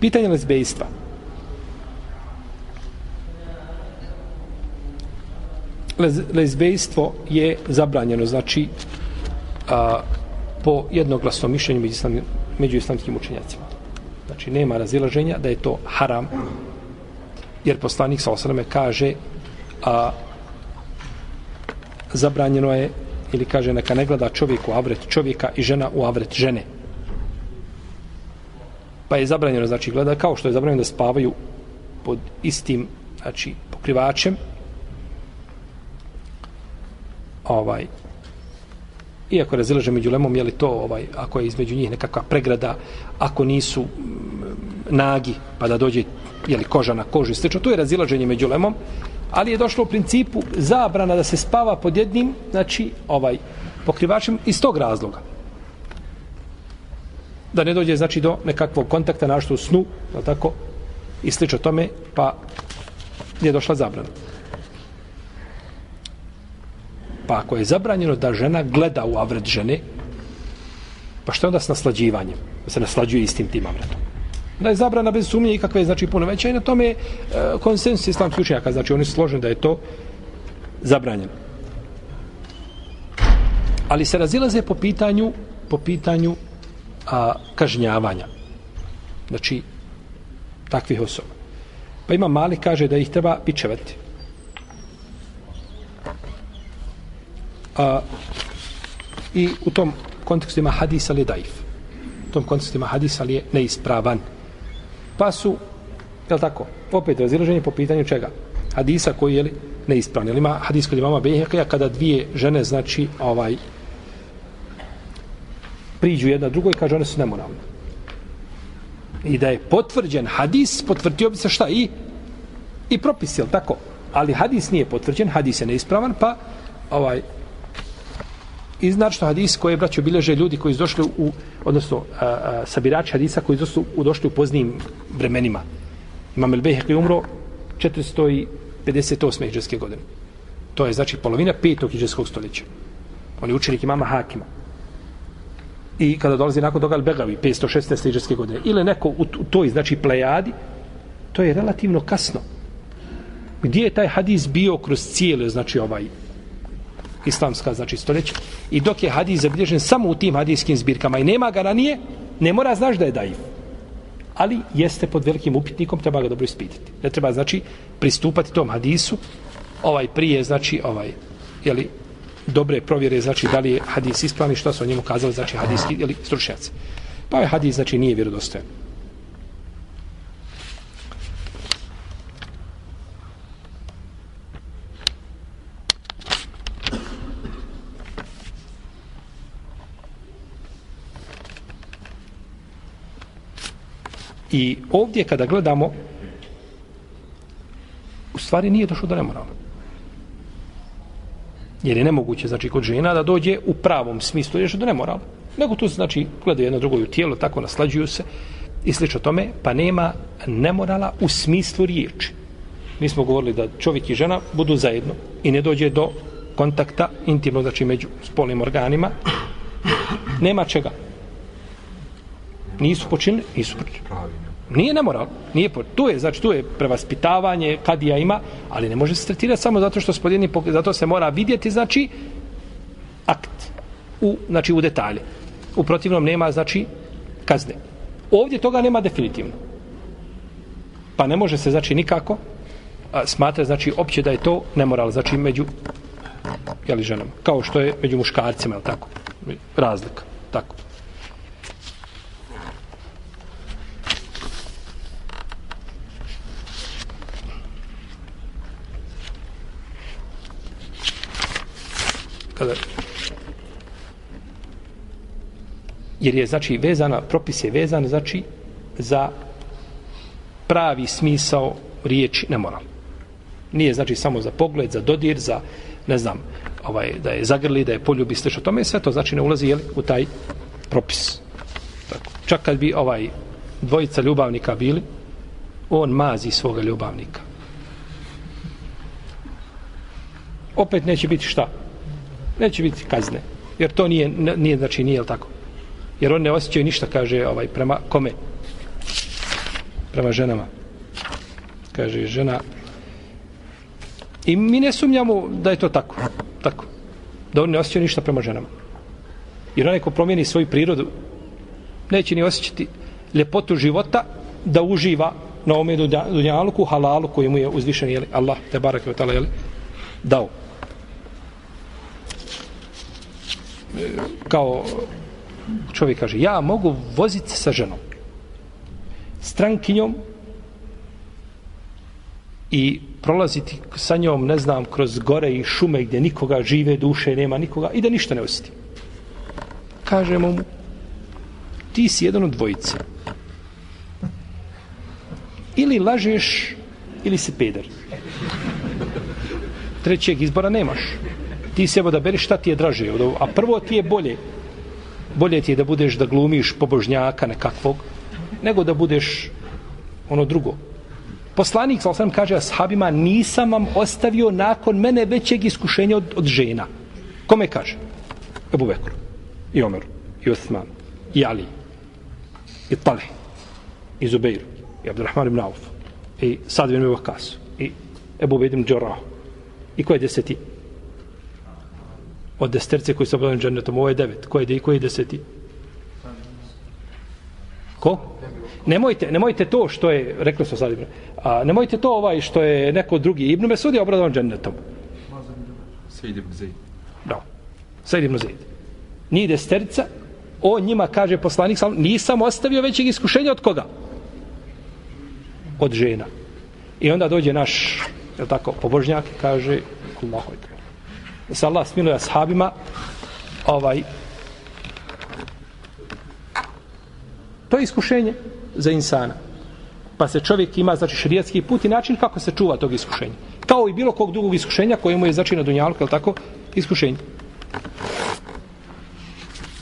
Pitanje lezbejstva. Lez, lezbejstvo je zabranjeno, znači a, po jednoglasnom mišljenju među, islam, među islamskim učenjacima. Znači, nema razilaženja da je to haram, jer poslanik sa osaname kaže a zabranjeno je ili kaže neka ne gleda čovjek u avret čovjeka i žena u avret žene pa je zabranjeno znači gleda kao što je zabranjeno da spavaju pod istim znači pokrivačem. Ovaj iako razilaže među lemom je li to ovaj ako je između njih nekakva pregrada ako nisu mm, nagi pa da dođe je li koža na koži slično to je razilaženje među lemom ali je došlo u principu zabrana da se spava pod jednim znači ovaj pokrivačem iz tog razloga da ne dođe znači do nekakvog kontakta našto u snu je tako i slično tome pa je došla zabrana. Pa ako je zabranjeno da žena gleda u avret žene pa što je onda s naslađivanjem? Da se naslađuje istim tim avretom. Da je zabrana bez sumnje i kakve znači puno veća. I na tome e, konsensus islamskih učenjaka znači oni su složeni da je to zabranjeno. Ali se razilaze po pitanju po pitanju a, kažnjavanja. Znači takvih osoba. Pa ima mali kaže da ih treba pičevati. A, i u tom kontekstu ima hadis ali daif. U tom kontekstu ima hadis ali je neispravan. Pa su, je li tako, opet razilaženje po pitanju čega? Hadisa koji je li neispravan. Ili ima hadis kod imama Behekija kada dvije žene, znači, ovaj, priđu jedna drugoj i kaže one su nemoralne. I da je potvrđen hadis, potvrdio bi se šta? I, i propis, je tako? Ali hadis nije potvrđen, hadis je neispravan, pa ovaj, I znači što hadis koje braćo bilježe ljudi koji su došli u, odnosno a, a, sabirači hadisa koji su u, došli u poznijim vremenima. Imam El Behek umro 458. iđeske godine. To je znači polovina petog iđeskog stoljeća. On je učenik imama Hakima. I kada dolazi nakon toga Al-Begavi, 516. iđeske godine, ili neko u, toj, znači, plejadi, to je relativno kasno. Gdje je taj hadis bio kroz cijelo znači, ovaj, islamska znači stoljeća i dok je hadis zabilježen samo u tim hadijskim zbirkama i nema ga ranije ne mora znaš da je daiv ali jeste pod velikim upitnikom treba ga dobro ispitati ne treba znači pristupati tom hadisu ovaj prije znači ovaj je li dobre provjere znači da li je hadis ispravan i su o njemu kazali znači hadijski ili stručnjaci pa ovaj hadis znači nije vjerodostojan I ovdje kada gledamo u stvari nije došlo do nemorala. Jer je nemoguće, znači, kod žena da dođe u pravom smislu još do nemorala. Nego tu, znači, gledaju jedno drugo u tijelo, tako naslađuju se i slično tome, pa nema nemorala u smislu riječi. Mi smo govorili da čovjek i žena budu zajedno i ne dođe do kontakta intimno, znači među spolnim organima. Nema čega nisu počinili, nisu počinili. Znači, Nije nemoral, nije po, tu je, znači tu je prevaspitavanje, kad ja ima, ali ne može se tretirati samo zato što spodjedni, zato se mora vidjeti, znači, akt, u, znači u detalje. U protivnom nema, znači, kazne. Ovdje toga nema definitivno. Pa ne može se, znači, nikako smatra, znači, opće da je to nemoral, znači, među, jeli, ženama. Kao što je među muškarcima, je tako? Razlika, tako. Kada jer je znači vezana propis je vezan znači za pravi smisao riječi nemoral nije znači samo za pogled za dodir za ne znam ovaj da je zagrli da je poljubi slično tome sve to znači ne ulazi jeli, u taj propis. Tako. čak kad bi ovaj dvojica ljubavnika bili on mazi svoga ljubavnika. Opet neće biti šta? Neće biti kazne. Jer to nije, nije znači nije tako. Jer on ne osjećaju ništa, kaže ovaj, prema kome? prema ženama. Kaže, žena... I mi ne sumnjamo da je to tako. Tako. Da on ne osjećaju ništa prema ženama. Jer onaj ko promijeni svoju prirodu, neće ni osjećati ljepotu života da uživa na ome dunjaluku, halalu koji mu je uzvišen, jeli, Allah, te barak je otala, jeli, dao. E, kao čovjek kaže, ja mogu voziti sa ženom, strankinjom i prolaziti sa njom, ne znam, kroz gore i šume gdje nikoga žive duše, nema nikoga i da ništa ne osjeti. Kažemo mu, ti si jedan od dvojice. Ili lažeš, ili si peder. Trećeg izbora nemaš. Ti se evo da beriš šta ti je draže. A prvo ti je bolje. Bolje ti je da budeš da glumiš pobožnjaka nekakvog, nego da budeš ono drugo. Poslanik, sal sam kaže ashabima, nisam vam ostavio nakon mene većeg iskušenja od, od žena. Kome kaže? Ebu Bekru, i Omeru, i Osman, i Ali, i Tale, i Zubeiru, i Abdurrahman ibn Auf, i Sad ibn Vakas, i Ebu Bedim Džorah. I ko je deseti? Od desterce koji su obavljeni džennetom, ovo je devet. Ko je, ko je deseti? Ko? Nemojte, nemojte to što je, rekli smo sad, a, nemojte to ovaj što je neko drugi. Ibn Mesud je obradovan džennetom. Sejid ibn Zaid. Da. Sejid ibn Zaid. Nije desterca, o njima kaže poslanik, sam, nisam ostavio većeg iskušenja od koga? Od žena. I onda dođe naš, je tako, pobožnjak kaže, Allahu ekber. Da se Allah smiluje ashabima, ovaj, to je iskušenje za insana. Pa se čovjek ima, znači, šarijatski put i način kako se čuva tog iskušenja. Kao i bilo kog drugog iskušenja koje mu je, znači, na dunjalku, je tako, iskušenje.